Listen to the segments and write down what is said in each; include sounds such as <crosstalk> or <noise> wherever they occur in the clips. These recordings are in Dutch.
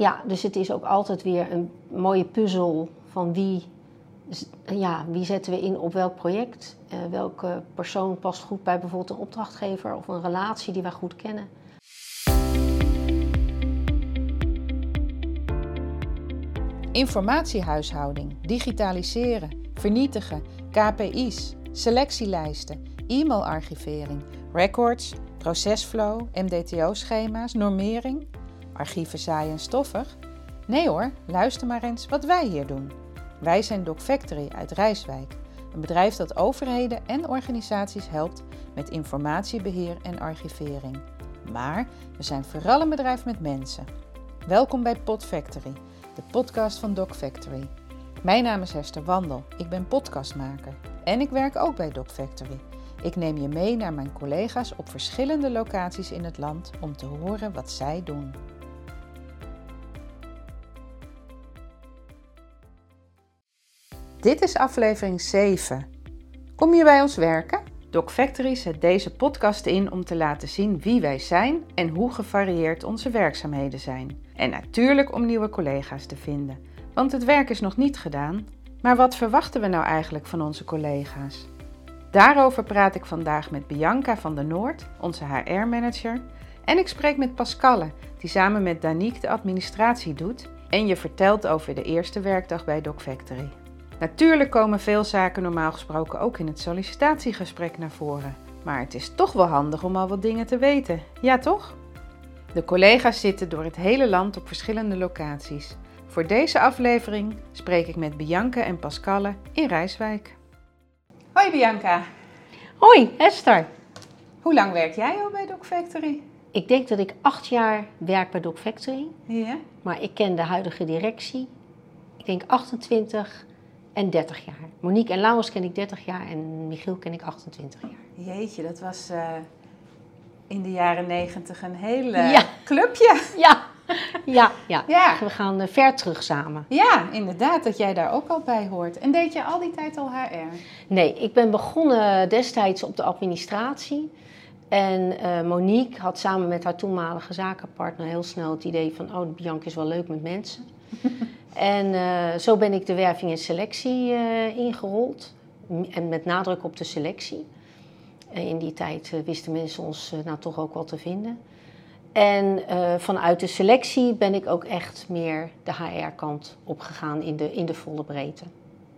ja, dus het is ook altijd weer een mooie puzzel van wie, ja, wie zetten we in op welk project. Uh, welke persoon past goed bij bijvoorbeeld een opdrachtgever of een relatie die wij goed kennen. Informatiehuishouding, digitaliseren, vernietigen, KPI's, selectielijsten, e-mailarchivering, records, procesflow, MDTO-schema's, normering, archieven saai en stoffig? Nee hoor, luister maar eens wat wij hier doen. Wij zijn Doc Factory uit Rijswijk, een bedrijf dat overheden en organisaties helpt met informatiebeheer en archivering. Maar we zijn vooral een bedrijf met mensen. Welkom bij Pod Factory, de podcast van Doc Factory. Mijn naam is Hester Wandel, ik ben podcastmaker en ik werk ook bij Doc Factory. Ik neem je mee naar mijn collega's op verschillende locaties in het land om te horen wat zij doen. Dit is aflevering 7. Kom je bij ons werken? Doc Factory zet deze podcast in om te laten zien wie wij zijn en hoe gevarieerd onze werkzaamheden zijn. En natuurlijk om nieuwe collega's te vinden, want het werk is nog niet gedaan. Maar wat verwachten we nou eigenlijk van onze collega's? Daarover praat ik vandaag met Bianca van der Noord, onze HR-manager. En ik spreek met Pascalle, die samen met Danique de administratie doet. En je vertelt over de eerste werkdag bij Doc Factory. Natuurlijk komen veel zaken normaal gesproken ook in het sollicitatiegesprek naar voren. Maar het is toch wel handig om al wat dingen te weten. Ja, toch? De collega's zitten door het hele land op verschillende locaties. Voor deze aflevering spreek ik met Bianca en Pascalle in Rijswijk. Hoi Bianca. Hoi Esther. Hoe lang werk jij al bij Doc Factory? Ik denk dat ik acht jaar werk bij Doc Factory. Ja. Maar ik ken de huidige directie. Ik denk 28 en 30 jaar. Monique en Laurens ken ik 30 jaar en Michiel ken ik 28 jaar. Jeetje, dat was uh, in de jaren 90 een hele clubje. <laughs> Ja. Ja, ja. ja. we gaan uh, ver terug samen. Ja, inderdaad, dat jij daar ook al bij hoort. En deed je al die tijd al HR? Nee, ik ben begonnen destijds op de administratie. En uh, Monique had samen met haar toenmalige zakenpartner heel snel het idee van... oh, Bianca is wel leuk met mensen. <laughs> En uh, zo ben ik de werving en selectie uh, ingerold. En met nadruk op de selectie. Uh, in die tijd wisten mensen ons nou toch ook wel te vinden. En vanuit de selectie ben ik ook echt meer de HR-kant opgegaan in de, in de volle breedte.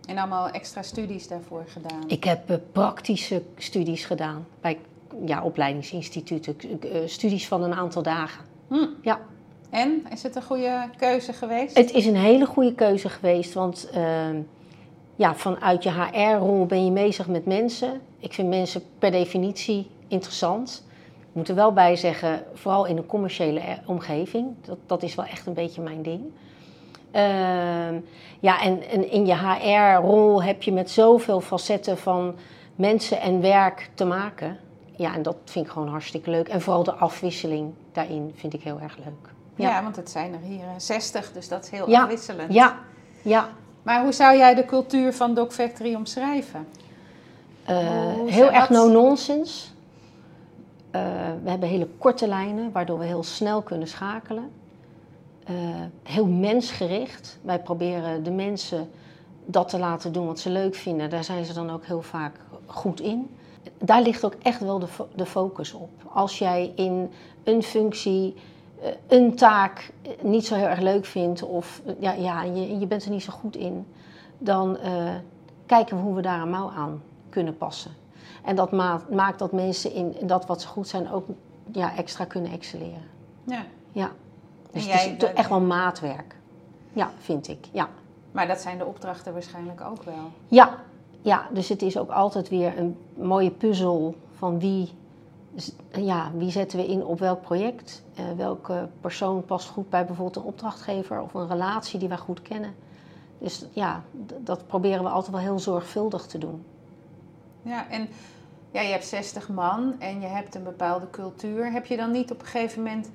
En allemaal extra studies daarvoor gedaan? Ik heb praktische studies gedaan bij ja, opleidingsinstituten. studies van een aantal dagen. Hm. Ja. En is het een goede keuze geweest? Het is een hele goede keuze geweest, want uh, ja, vanuit je HR-rol ben je bezig met mensen. Ik vind mensen per definitie interessant. Ik moet er wel bij zeggen, vooral in een commerciële omgeving. Dat, dat is wel echt een beetje mijn ding. Uh, ja, en, en in je HR-rol heb je met zoveel facetten van mensen en werk te maken. Ja, en dat vind ik gewoon hartstikke leuk. En vooral de afwisseling daarin vind ik heel erg leuk. Ja. want het zijn er hier 60, dus dat is heel ja. afwisselend. Ja, ja. Maar hoe zou jij de cultuur van Doc Factory omschrijven? Uh, heel erg no-nonsense. Uh, we hebben hele korte lijnen, waardoor we heel snel kunnen schakelen. Uh, heel mensgericht. Wij proberen de mensen dat te laten doen wat ze leuk vinden. Daar zijn ze dan ook heel vaak goed in. Daar ligt ook echt wel de, fo de focus op. Als jij in een functie eh, een taak niet zo heel erg leuk vindt of ja, ja, je, je bent er niet zo goed in, dan uh, kijken we hoe we daar een mouw aan kunnen passen. En dat maakt dat mensen in dat wat ze goed zijn ook ja, extra kunnen excelleren. Ja. ja. Dus het is echt wel maatwerk. Ja, vind ik. Ja. Maar dat zijn de opdrachten waarschijnlijk ook wel. Ja, ja, dus het is ook altijd weer een mooie puzzel van wie ja, wie zetten we in op welk project? Uh, welke persoon past goed bij bijvoorbeeld een opdrachtgever of een relatie die wij goed kennen? Dus ja, dat proberen we altijd wel heel zorgvuldig te doen. Ja, en ja, je hebt 60 man en je hebt een bepaalde cultuur. Heb je dan niet op een gegeven moment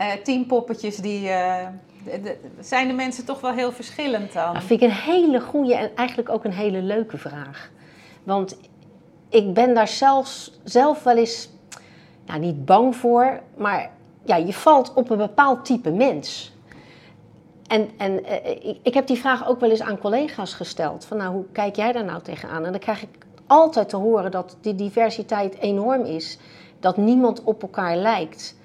uh, tien poppetjes die. Uh, de, zijn de mensen toch wel heel verschillend dan? Dat vind ik een hele goede en eigenlijk ook een hele leuke vraag. Want ik ben daar zelfs, zelf wel eens nou, niet bang voor, maar ja, je valt op een bepaald type mens. En, en ik, ik heb die vraag ook wel eens aan collega's gesteld. Van nou, hoe kijk jij daar nou tegenaan? En dan krijg ik altijd te horen dat die diversiteit enorm is. Dat niemand op elkaar lijkt.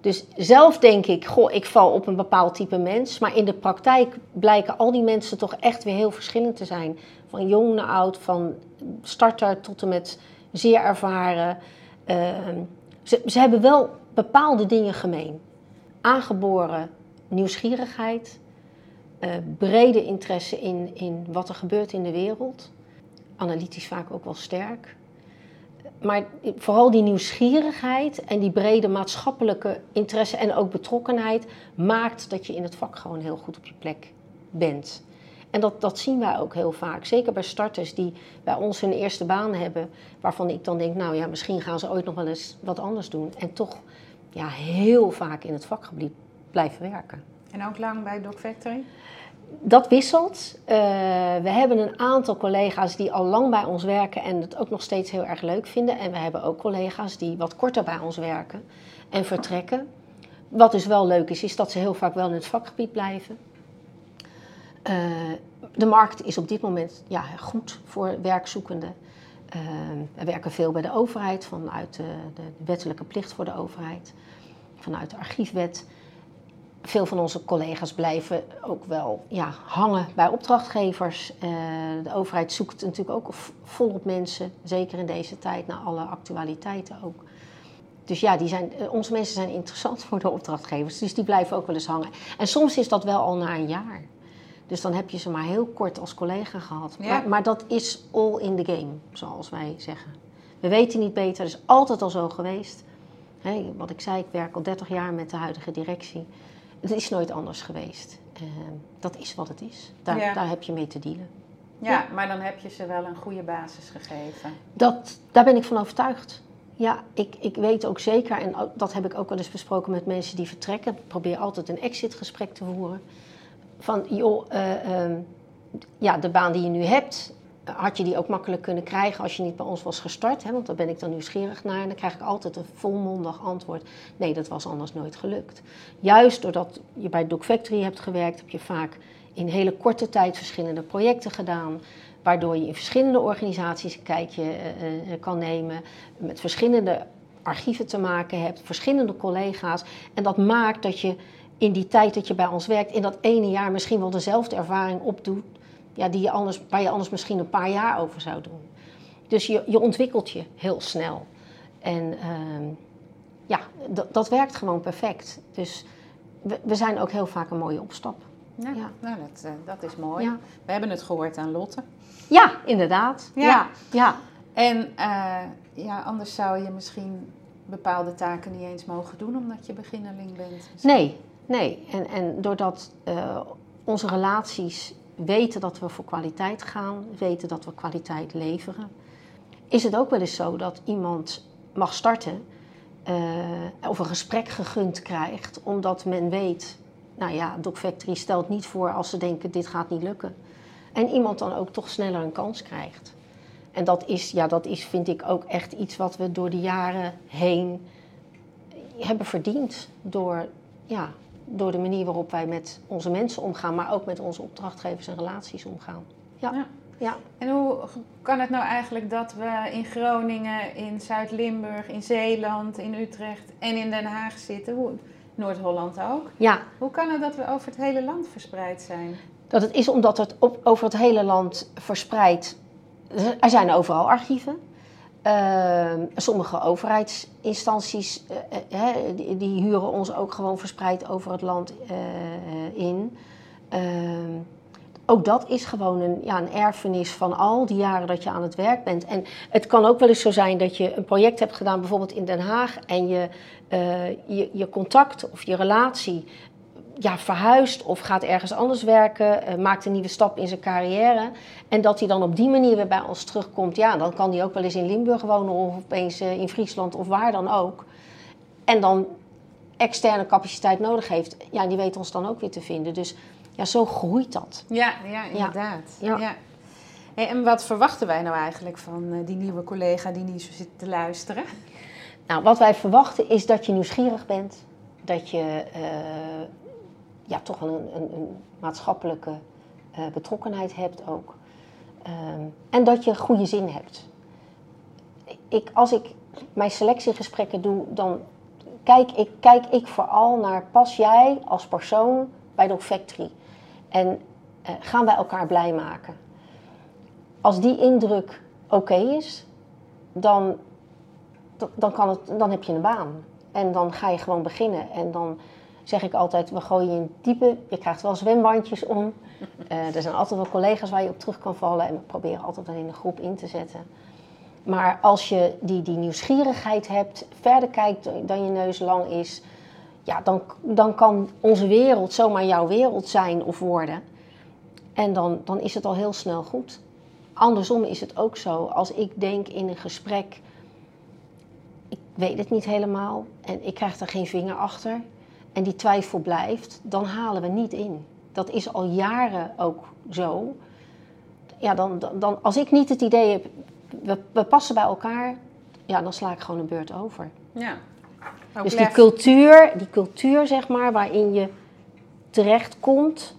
Dus zelf denk ik, goh, ik val op een bepaald type mens. Maar in de praktijk blijken al die mensen toch echt weer heel verschillend te zijn. Van jong naar oud, van starter tot en met zeer ervaren. Ehm, ze, ze hebben wel bepaalde dingen gemeen. Aangeboren nieuwsgierigheid, uh, brede interesse in, in wat er gebeurt in de wereld. Analytisch vaak ook wel sterk. Maar vooral die nieuwsgierigheid en die brede maatschappelijke interesse en ook betrokkenheid maakt dat je in het vak gewoon heel goed op je plek bent. En dat, dat zien wij ook heel vaak. Zeker bij starters die bij ons hun eerste baan hebben, waarvan ik dan denk, nou ja, misschien gaan ze ooit nog wel eens wat anders doen. En toch ja, heel vaak in het vakgebied blijven werken. En ook lang bij Doc Factory? Dat wisselt. Uh, we hebben een aantal collega's die al lang bij ons werken en het ook nog steeds heel erg leuk vinden. En we hebben ook collega's die wat korter bij ons werken en vertrekken. Wat dus wel leuk is, is dat ze heel vaak wel in het vakgebied blijven. Uh, de markt is op dit moment ja, goed voor werkzoekenden. We werken veel bij de overheid, vanuit de, de, wettelijke plicht voor de overheid, vanuit de archiefwet veel van onze collega's blijven ook wel ja, hangen bij opdrachtgevers. Uh, de overheid zoekt natuurlijk ook volop mensen, zeker in deze tijd, naar alle actualiteiten ook. Dus ja, die zijn, eh, onze mensen zijn interessant <laughs> voor de opdrachtgevers, dus die blijven ook wel eens hangen. En soms is dat wel al na een jaar. Dus dan heb je ze maar heel kort als collega gehad. Maar, maar, dat is all in the game, zoals wij zeggen. We weten niet beter, dat is altijd al zo geweest. wat ik zei, ik werk al 30 jaar met de huidige directie. Het is nooit anders geweest. Uh, dat is wat het is. Daar, daar heb je mee te dealen. Ja, ja, maar dan heb je ze wel een goede basis gegeven. Dat, daar ben ik van overtuigd. Ja, ik, ik weet ook zeker, en dat heb ik ook wel eens besproken met mensen die vertrekken. Ik probeer altijd een exitgesprek te voeren. Van, joh, uh, ja, de baan die je nu hebt, had je die ook makkelijk kunnen krijgen als je niet bij ons was gestart? Hè? Want daar ben ik dan nieuwsgierig naar. En dan krijg ik altijd een volmondig antwoord. Nee, dat was anders nooit gelukt. Juist doordat je bij Doc Factory hebt gewerkt, heb je vaak in hele korte tijd verschillende projecten gedaan. Waardoor je in verschillende organisaties een kijkje uh, kan nemen. Met verschillende archieven te maken hebt, verschillende collega's. En dat maakt dat je in die tijd dat je bij ons werkt, in dat ene jaar misschien wel dezelfde ervaring opdoet ja, die je anders, waar je anders misschien een paar jaar over zou doen. Dus je, je ontwikkelt je heel snel. En uh, ja, dat werkt gewoon perfect. Dus we, we, zijn ook heel vaak een mooie opstap. Ja, ja. Nou, dat, uh, dat is mooi. Ja. We hebben het gehoord aan Lotte. Ja, inderdaad. Ja. ja. En uh, ja, anders zou je misschien bepaalde taken niet eens mogen doen omdat je beginneling bent. Nee, nee. En, en doordat uh, onze relaties weten dat we voor kwaliteit gaan, weten dat we kwaliteit leveren. Is het ook wel eens zo dat iemand mag starten uh, of een gesprek gegund krijgt, omdat men weet, nou ja, Doc Factory stelt niet voor als ze denken dit gaat niet lukken. En iemand dan ook toch sneller een kans krijgt. En dat is, ja, dat is vind ik ook echt iets wat we door de jaren heen hebben verdiend. Door ja, door de manier waarop wij met onze mensen omgaan, maar ook met onze opdrachtgevers en relaties omgaan. Ja. ja. En hoe kan het nou eigenlijk dat we in Groningen, in Zuid-Limburg, in Zeeland, in Utrecht en in Den Haag zitten? Noord-Holland ook. Ja. Hoe kan het dat we over het hele land verspreid zijn? Dat het is omdat het op, over het hele land verspreid. Er zijn overal archieven. Ehm, sommige overheidsinstanties uh, die, die, huren ons ook gewoon verspreid over het land uh, in. Ehm, ook dat is gewoon een, ja, een erfenis van al die jaren dat je aan het werk bent. En het kan ook wel eens zo zijn dat je een project hebt gedaan, bijvoorbeeld in Den Haag, en je, je, je contact of je relatie ja, verhuist of gaat ergens anders werken, uh, maakt een nieuwe stap in zijn carrière. En dat hij dan op die manier weer bij ons terugkomt. Ja, dan kan hij ook wel eens in Limburg wonen of opeens uh, in Friesland of waar dan ook. En dan externe capaciteit nodig heeft. Ja, die weet ons dan ook weer te vinden. Dus ja, zo groeit dat. Ja, ja inderdaad. Ja. ja. en wat verwachten wij nou eigenlijk van uh, die nieuwe collega die nu zo zit te luisteren? Nou, wat wij verwachten is dat je nieuwsgierig bent. Dat je ja, toch wel een, een, een maatschappelijke betrokkenheid hebt ook. Ehm, en dat je goede zin hebt. Ik, als ik mijn selectiegesprekken doe, dan kijk ik, kijk ik vooral naar pas jij als persoon bij de Factory. En uh, gaan wij elkaar blij maken. Als die indruk oké is, dan, dan, kan het, dan heb je een baan. En dan ga je gewoon beginnen. En dan zeg ik altijd, we gooien je in diepe, je krijgt wel zwembandjes om. Uh, <laughs> er zijn altijd wel collega's waar je op terug kan vallen. En we proberen altijd wel in de groep in te zetten. Maar als je die, die nieuwsgierigheid hebt, verder kijkt dan je neus lang is, ja, dan, dan kan onze wereld zomaar jouw wereld zijn of worden. En dan, dan is het al heel snel goed. Andersom is het ook zo. Als ik denk in een gesprek, ik weet het niet helemaal en ik krijg er geen vinger achter en die twijfel blijft, dan halen we niet in. Dat is al jaren ook zo. Ja, dan, dan, als ik niet het idee heb, we, we passen bij elkaar, ja, dan sla ik gewoon een beurt over. Ja. dus die cultuur, die cultuur, zeg maar, waarin je terecht komt.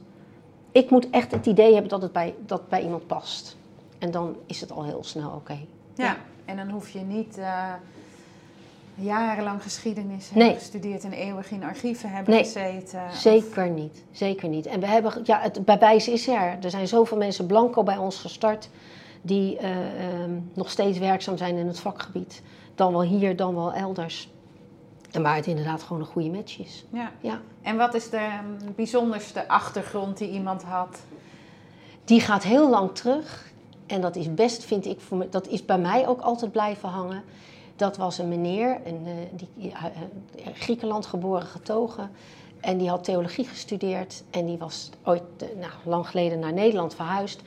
Ik moet echt het idee hebben dat het bij, dat bij iemand past. En dan is het al heel snel oké. Ja. en dan hoef je niet uh, jarenlang geschiedenis hebben gestudeerd en eeuwig in archieven hebben nee, gezeten. Zeker niet, zeker niet. En we hebben, ja, het bewijs is er. Er zijn zoveel mensen blanco bij ons gestart die uh, nog steeds werkzaam zijn in het vakgebied. Dan wel hier, dan wel elders. En waar het inderdaad gewoon een goede match is. Ja. ja. En wat is de ehm, bijzonderste achtergrond die iemand had? Die gaat heel lang terug. En dat is best, vind ik, voor me, dat is bij mij ook altijd blijven hangen. Dat was een meneer, een, uh, die, uh, Griekenland geboren getogen. En die had theologie gestudeerd. En die was ooit, nou, lang geleden naar Nederland verhuisd.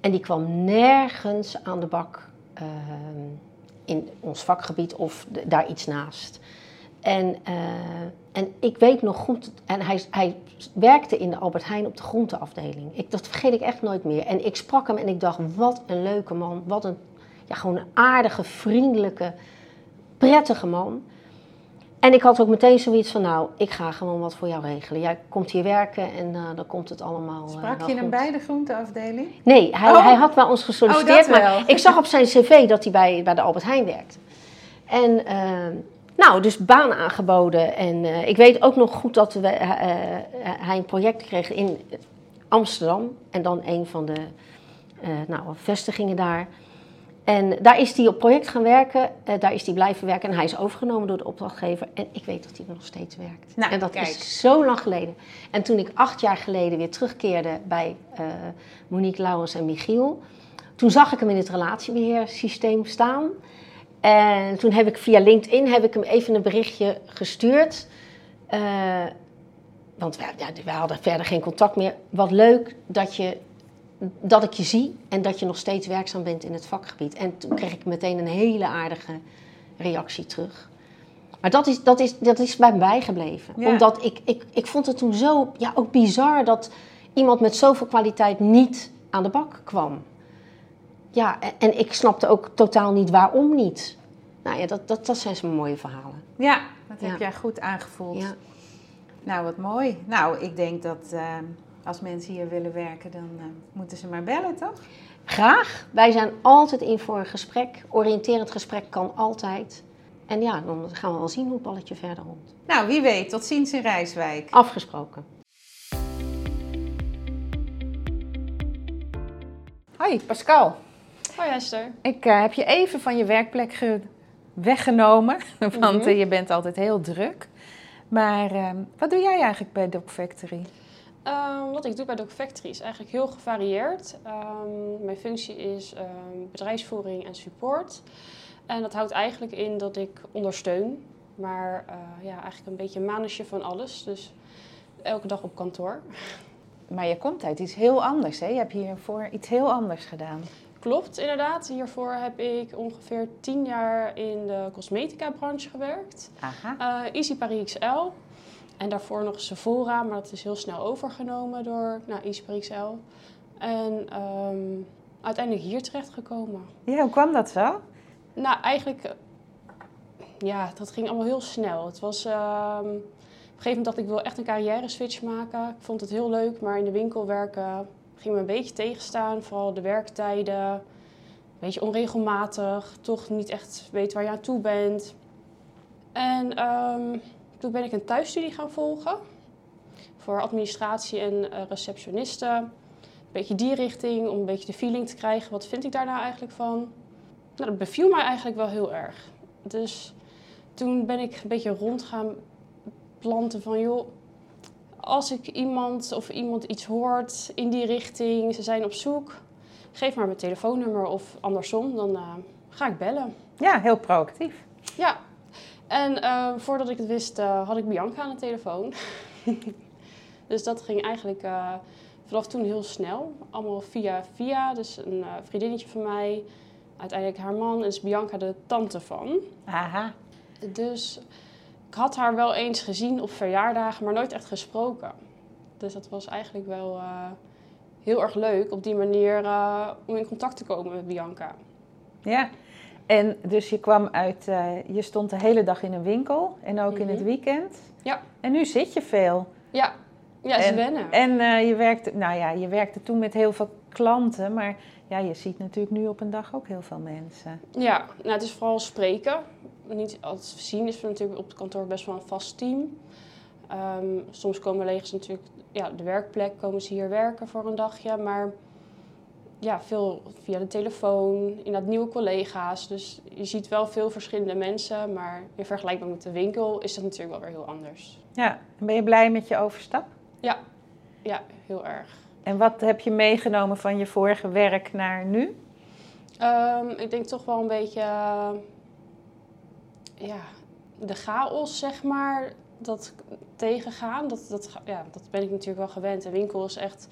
En die kwam nergens aan de bak uh, in ons vakgebied of daar iets naast. En, en ik weet nog goed, en hij, hij werkte in de Albert Heijn op de groenteafdeling. Ik, dat vergeet ik echt nooit meer. En ik sprak hem en ik dacht, wat een leuke man. Wat een, ja, gewoon een aardige, vriendelijke, prettige man. En ik had ook meteen zoiets van, nou, ik ga gewoon wat voor jou regelen. Jij komt hier werken en uh, dan komt het allemaal uh, Sprak je hem bij de groenteafdeling? Nee, hij, oh. hij had bij ons gesolliciteerd. Oh, maar ik zag op zijn cv dat hij bij, bij de Albert Heijn werkt. En uh, nou, dus baan aangeboden. En uh, ik weet ook nog goed dat we, hij een project kreeg in Amsterdam. En dan een van de nou, vestigingen daar. En daar is hij op project gaan werken, uh, daar is hij blijven werken en hij is overgenomen door de opdrachtgever. En ik weet dat hij nog steeds werkt. Nou, en dat is zo lang geleden. En toen ik acht jaar geleden weer terugkeerde bij uh, Monique Lauwers en Michiel, toen zag ik hem in het relatiebeheersysteem staan. En toen heb ik via LinkedIn heb ik hem even een berichtje gestuurd. Uh, want we, ja, we hadden verder geen contact meer. Wat leuk dat je dat ik je zie en dat je nog steeds werkzaam bent in het vakgebied. En toen kreeg ik meteen een hele aardige reactie terug. Maar dat is, dat is, dat is bij mij gebleven. Omdat ik, ik, ik vond het toen zo ja, ook bizar dat iemand met zoveel kwaliteit niet aan de bak kwam. Ja, en, ik snapte ook totaal niet waarom niet. Nou ja, dat, dat, dat zijn zo'n mooie verhalen. Ja, dat heb jij goed aangevoeld. Ja. Nou, wat mooi. Nou, ik denk dat... Uh als mensen hier willen werken, dan uh, moeten ze maar bellen, toch? Graag. Wij zijn altijd in voor een gesprek. Oriënterend gesprek kan altijd. En ja, dan gaan we wel zien hoe het balletje verder rond. Nou, wie weet. Tot ziens in Rijswijk. Afgesproken. Hoi, Pascal. Hoi Esther. Ik uh, heb je even van je werkplek weggenomen, <laughs> want mm -hmm. je bent altijd heel druk. Maar uh, wat doe jij eigenlijk bij Doc Factory? Um, wat ik doe bij Doc Factory is eigenlijk heel gevarieerd. Um, mijn functie is um, bedrijfsvoering en support. En dat houdt eigenlijk in dat ik ondersteun, maar uh, ja, eigenlijk een beetje een manusje van alles. Dus elke dag op kantoor. <laughs> Maar je komt uit iets heel anders, hè? Je hebt hiervoor iets heel anders gedaan. Klopt, inderdaad. Hiervoor heb ik ongeveer tien jaar in de cosmetica-branche gewerkt. Aha. Uh, Easy Paris XL. En daarvoor nog Sephora, maar dat is heel snel overgenomen door nou, XL. En um, uiteindelijk hier terechtgekomen. Ja, hoe kwam dat zo? Nou, eigenlijk, ja, dat ging allemaal heel snel. Het was, um, een gegeven moment dacht ik, wil echt een carrière switch maken. Ik vond het heel leuk, maar in de winkel werken ging me een beetje tegenstaan. Vooral de werktijden, een beetje onregelmatig, toch niet echt weten waar je aan toe bent. En ehm, toen ben ik een thuisstudie gaan volgen voor administratie en uh, receptionisten. Een beetje die richting, om een beetje de feeling te krijgen. Wat vind ik daar nou eigenlijk van? Nou, dat beviel mij eigenlijk wel heel erg. Dus toen ben ik een beetje rond gaan planten van... joh, als ik iemand of iemand iets hoort in die richting, ze zijn op zoek... geef maar mijn telefoonnummer of andersom, dan uh, ga ik bellen. Ja, heel proactief. Ja, en uh, voordat ik het wist, uh, had ik Bianca aan de telefoon. <laughs> dus dat ging eigenlijk uh, vanaf toen heel snel. Allemaal via via. Dus een vriendinnetje van mij, uiteindelijk haar man, is Bianca de tante van. Aha. Dus ik had haar wel eens gezien op verjaardagen, maar nooit echt gesproken. Dus dat was eigenlijk wel heel erg leuk op die manier om in contact te komen met Bianca. Ja, en dus je kwam uit, uh, je stond de hele dag in een winkel en ook in het mhm. weekend. Ja. En nu zit je veel. Ja, ja, ze wennen. En uh, je, werkte, nou ja, je werkte toen met heel veel klanten, maar ja, je ziet natuurlijk nu op een dag ook heel veel mensen. Ja, nou, het is vooral spreken. Niet altijd zien is natuurlijk op het kantoor best wel een vast team. Um, soms komen legers natuurlijk, ja, de werkplek komen ze hier werken voor een dagje, maar ja, veel via de telefoon, inderdaad nieuwe collega's. Dus je ziet wel veel verschillende mensen, maar in vergelijking met de winkel is dat natuurlijk wel weer heel anders. Ja, en ben je blij met je overstap? Ja, ja heel erg. En wat heb je meegenomen van je vorige werk naar nu? Um, ik denk toch wel een beetje, ja, de chaos, zeg maar, dat tegengaan. Dat, dat, ja, dat ben ik natuurlijk wel gewend. De winkel is echt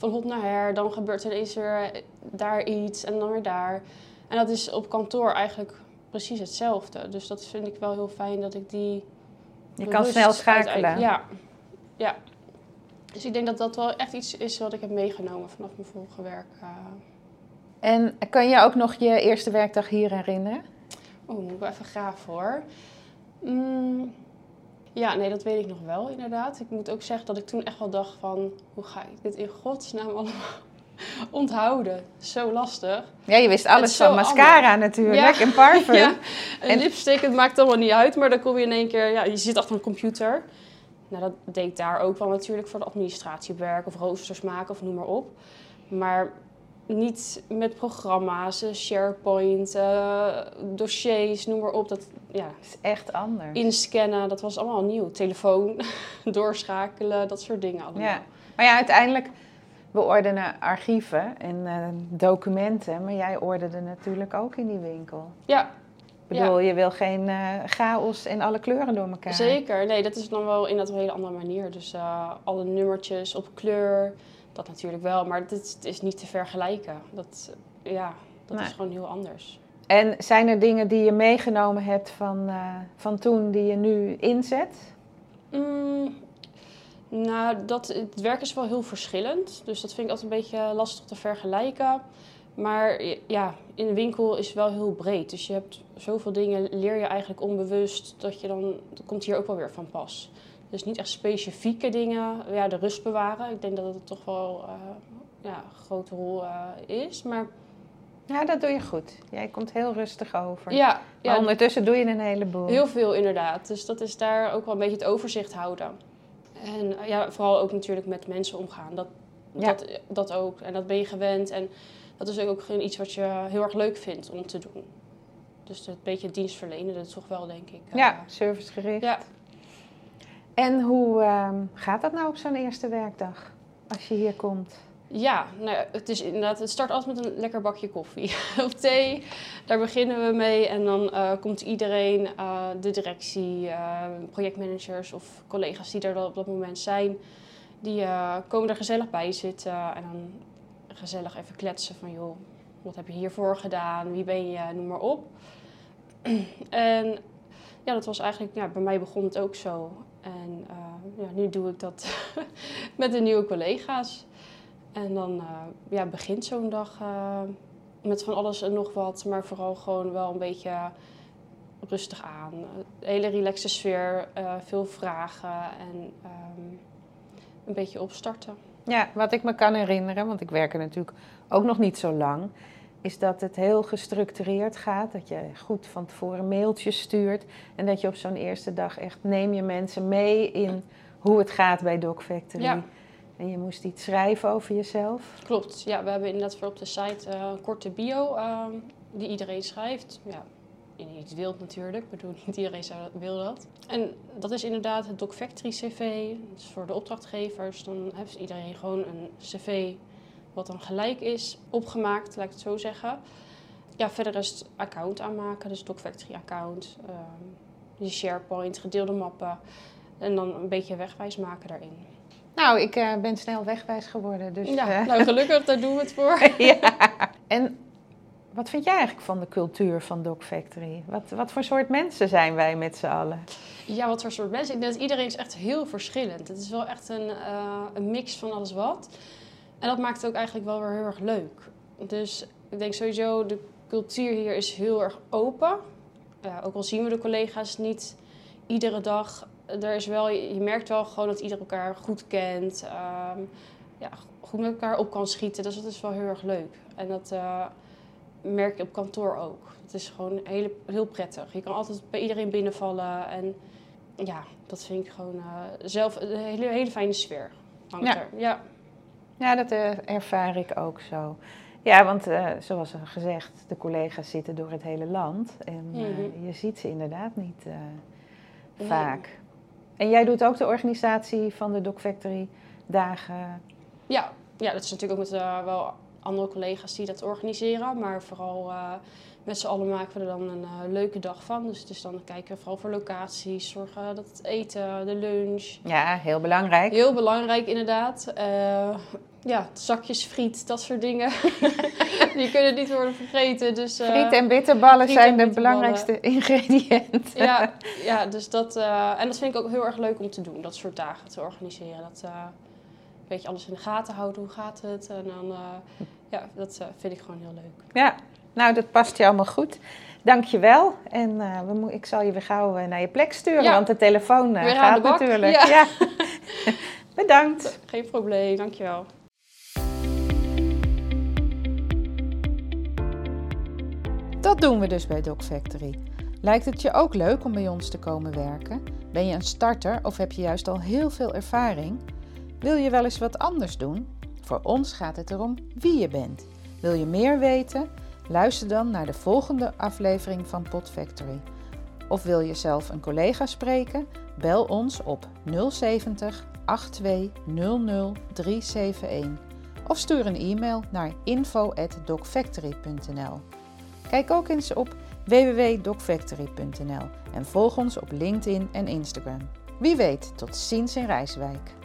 van hop naar her. Dan gebeurt er ineens weer daar iets en dan weer daar. En dat is op kantoor eigenlijk precies hetzelfde. Dus dat vind ik wel heel fijn dat ik die. Je kan snel schakelen. Ja. ja. Dus ik denk dat dat wel echt iets is wat ik heb meegenomen vanaf mijn vorige werk. Uh... En kan je ook nog je eerste werkdag hier herinneren? Oh, moet ik wel even graven hoor. Mm, ja, nee, dat weet ik nog wel inderdaad. Ik moet ook zeggen dat ik toen echt wel dacht van... hoe ga ik dit in godsnaam allemaal <laughs> onthouden? Zo lastig. Ja, je wist alles van mascara natuurlijk en parfum. <laughs> ja, en, lipstick, het maakt allemaal niet uit. Maar dan kom je in één keer... Ja, je zit achter een computer. Nou, dat deed daar ook wel natuurlijk voor de administratiewerk... of roosters maken of noem maar op. Maar niet met programma's, eh, SharePoint, uh, dossiers, noem maar op. Dat ja, is echt anders. Inscannen, dat was allemaal nieuw. Telefoon, <laughs> doorschakelen, dat soort dingen allemaal. Ja. Maar ja, uiteindelijk, we ordenen archieven en uh, documenten, maar jij orderde natuurlijk ook in die winkel. Ja. Ik bedoel, je wil geen uh, chaos en alle kleuren door elkaar. Zeker, nee, dat is dan wel in een hele andere manier. Dus alle nummertjes op kleur, dat natuurlijk wel, maar het is niet te vergelijken. Dat, ja, dat is gewoon heel anders. En zijn er dingen die je meegenomen hebt van, uh, van toen die je nu inzet? Mm, nou, dat, het werk is wel heel verschillend. Dus dat vind ik altijd een beetje lastig te vergelijken. Maar ja, in de winkel is het wel heel breed. Dus je hebt zoveel dingen, leer je eigenlijk onbewust, dat je dan, dat komt hier ook wel weer van pas. Dus niet echt specifieke dingen. Ja, de rust bewaren. Ik denk dat het toch wel uh, ja, een grote rol uh, is. Maar... Ja, dat doe je goed. Jij komt heel rustig over. Ja, maar ondertussen doe je een heleboel. Heel veel inderdaad. Dus dat is daar ook wel een beetje het overzicht houden. En uh, ja, vooral ook natuurlijk met mensen omgaan. Dat, dat, dat ook. En dat ben je gewend. En dat is ook iets wat je heel erg leuk vindt om te doen. Dus een beetje dienstverlenen, dat is toch wel, denk ik. ja, servicegericht. Ja, en hoe ehm, gaat dat nou op zo'n eerste werkdag als je hier komt? Ja, nou, het, is inderdaad, het start altijd met een lekker bakje koffie <laughs> of thee. Daar beginnen we mee en dan uh, komt iedereen, uh, de directie, uh, projectmanagers of collega's die er op dat moment zijn, die komen er gezellig bij zitten en dan gezellig even kletsen van joh, wat heb je hiervoor gedaan, wie ben je, noem maar op. <clears throat> en ja, dat was eigenlijk, ja, bij mij begon het ook zo. En uh, ja, nu doe ik dat <laughs> met de nieuwe collega's. En dan uh, ja, begint zo'n dag uh, met van alles en nog wat, maar vooral gewoon wel een beetje rustig aan. hele relaxe sfeer, veel vragen en ehm, een beetje opstarten. Ja, wat ik me kan herinneren, want ik werk er natuurlijk ook nog niet zo lang, is dat het heel gestructureerd gaat. Dat je goed van tevoren mailtjes stuurt. En dat je op zo'n eerste dag echt neem je mensen mee in hoe het gaat bij Doc Factory. Ja. En je moest iets schrijven over jezelf. Klopt, ja, we hebben inderdaad voor op de site uh, een korte bio ehm, die iedereen schrijft. Ja, niet wilt natuurlijk, ik bedoel, niet iedereen zou, wil dat. En dat is inderdaad het Doc Factory CV, dat is voor de opdrachtgevers. Dan heeft iedereen gewoon een CV wat dan gelijk is, opgemaakt, laat ik het zo zeggen. Ja, verder is het account aanmaken, dus Doc Factory account, um, die SharePoint, gedeelde mappen en dan een beetje wegwijs maken daarin. Nou, ik uh, ben snel wegwijs geworden. Dus, ja, uh... nou gelukkig, daar doen we het voor. <laughs> ja. En wat vind jij eigenlijk van de cultuur van Doc Factory? Wat, wat voor soort mensen zijn wij met z'n allen? Ja, wat voor soort mensen? Ik denk dat iedereen is echt heel verschillend. Het is wel echt een, uh, een mix van alles wat. En dat maakt het ook eigenlijk wel weer heel erg leuk. Dus ik denk sowieso, de cultuur hier is heel erg open. Ja, ook al zien we de collega's niet iedere dag. Er is wel, je merkt wel gewoon dat ieder elkaar goed kent. Um, ja, goed met elkaar op kan schieten. Dus dat is wel heel erg leuk. En dat uh, merk je op kantoor ook. Het is gewoon heel, heel prettig. Je kan altijd bij iedereen binnenvallen. En ja, dat vind ik gewoon uh, zelf een hele, hele fijne sfeer. ja. Er. ja. Ja, dat eh, ervaar ik ook zo. Ja, want uh, zoals gezegd, de collega's zitten door het hele land. En uh, je ziet ze inderdaad niet vaak. En jij doet ook de organisatie van de Doc Factory dagen? Ja, ja dat is natuurlijk ook met wel andere collega's die dat organiseren. Maar vooral met z'n allen maken we er dan een leuke dag van. Dus het is dan kijken vooral voor locaties, zorgen dat het eten, de lunch. Ja, heel belangrijk. Heel belangrijk inderdaad. Uh, ja, zakjes friet, dat soort dingen. <laughs> die kunnen niet worden vergeten. Dus, uh, friet en bitterballen zijn de belangrijkste <laughs> ingrediënten. ja, ja, dus dat, en dat vind ik ook heel erg leuk om te doen, dat soort dagen te organiseren. Dat, een beetje alles in de gaten houden, hoe gaat het? En dan, ja, dat vind ik gewoon heel leuk. Ja, nou, dat past je allemaal goed. Dank je wel. En uh, we ik zal je weer gauw uh, naar je plek sturen, want de telefoon uh, gaat natuurlijk. Ja. ja. <laughs> Bedankt. Geen probleem, dank Dat doen we dus bij Doc Factory. Lijkt het je ook leuk om bij ons te komen werken? Ben je een starter of heb je juist al heel veel ervaring? Wil je wel eens wat anders doen? Voor ons gaat het erom wie je bent. Wil je meer weten? Luister dan naar de volgende aflevering van Pod Factory. Of wil je zelf een collega spreken? Bel ons op 070 8200 371 of stuur een e-mail naar info@docfactory.nl. Kijk ook eens op www.docfactory.nl en volg ons op LinkedIn en Instagram. Wie weet, tot ziens in Rijswijk.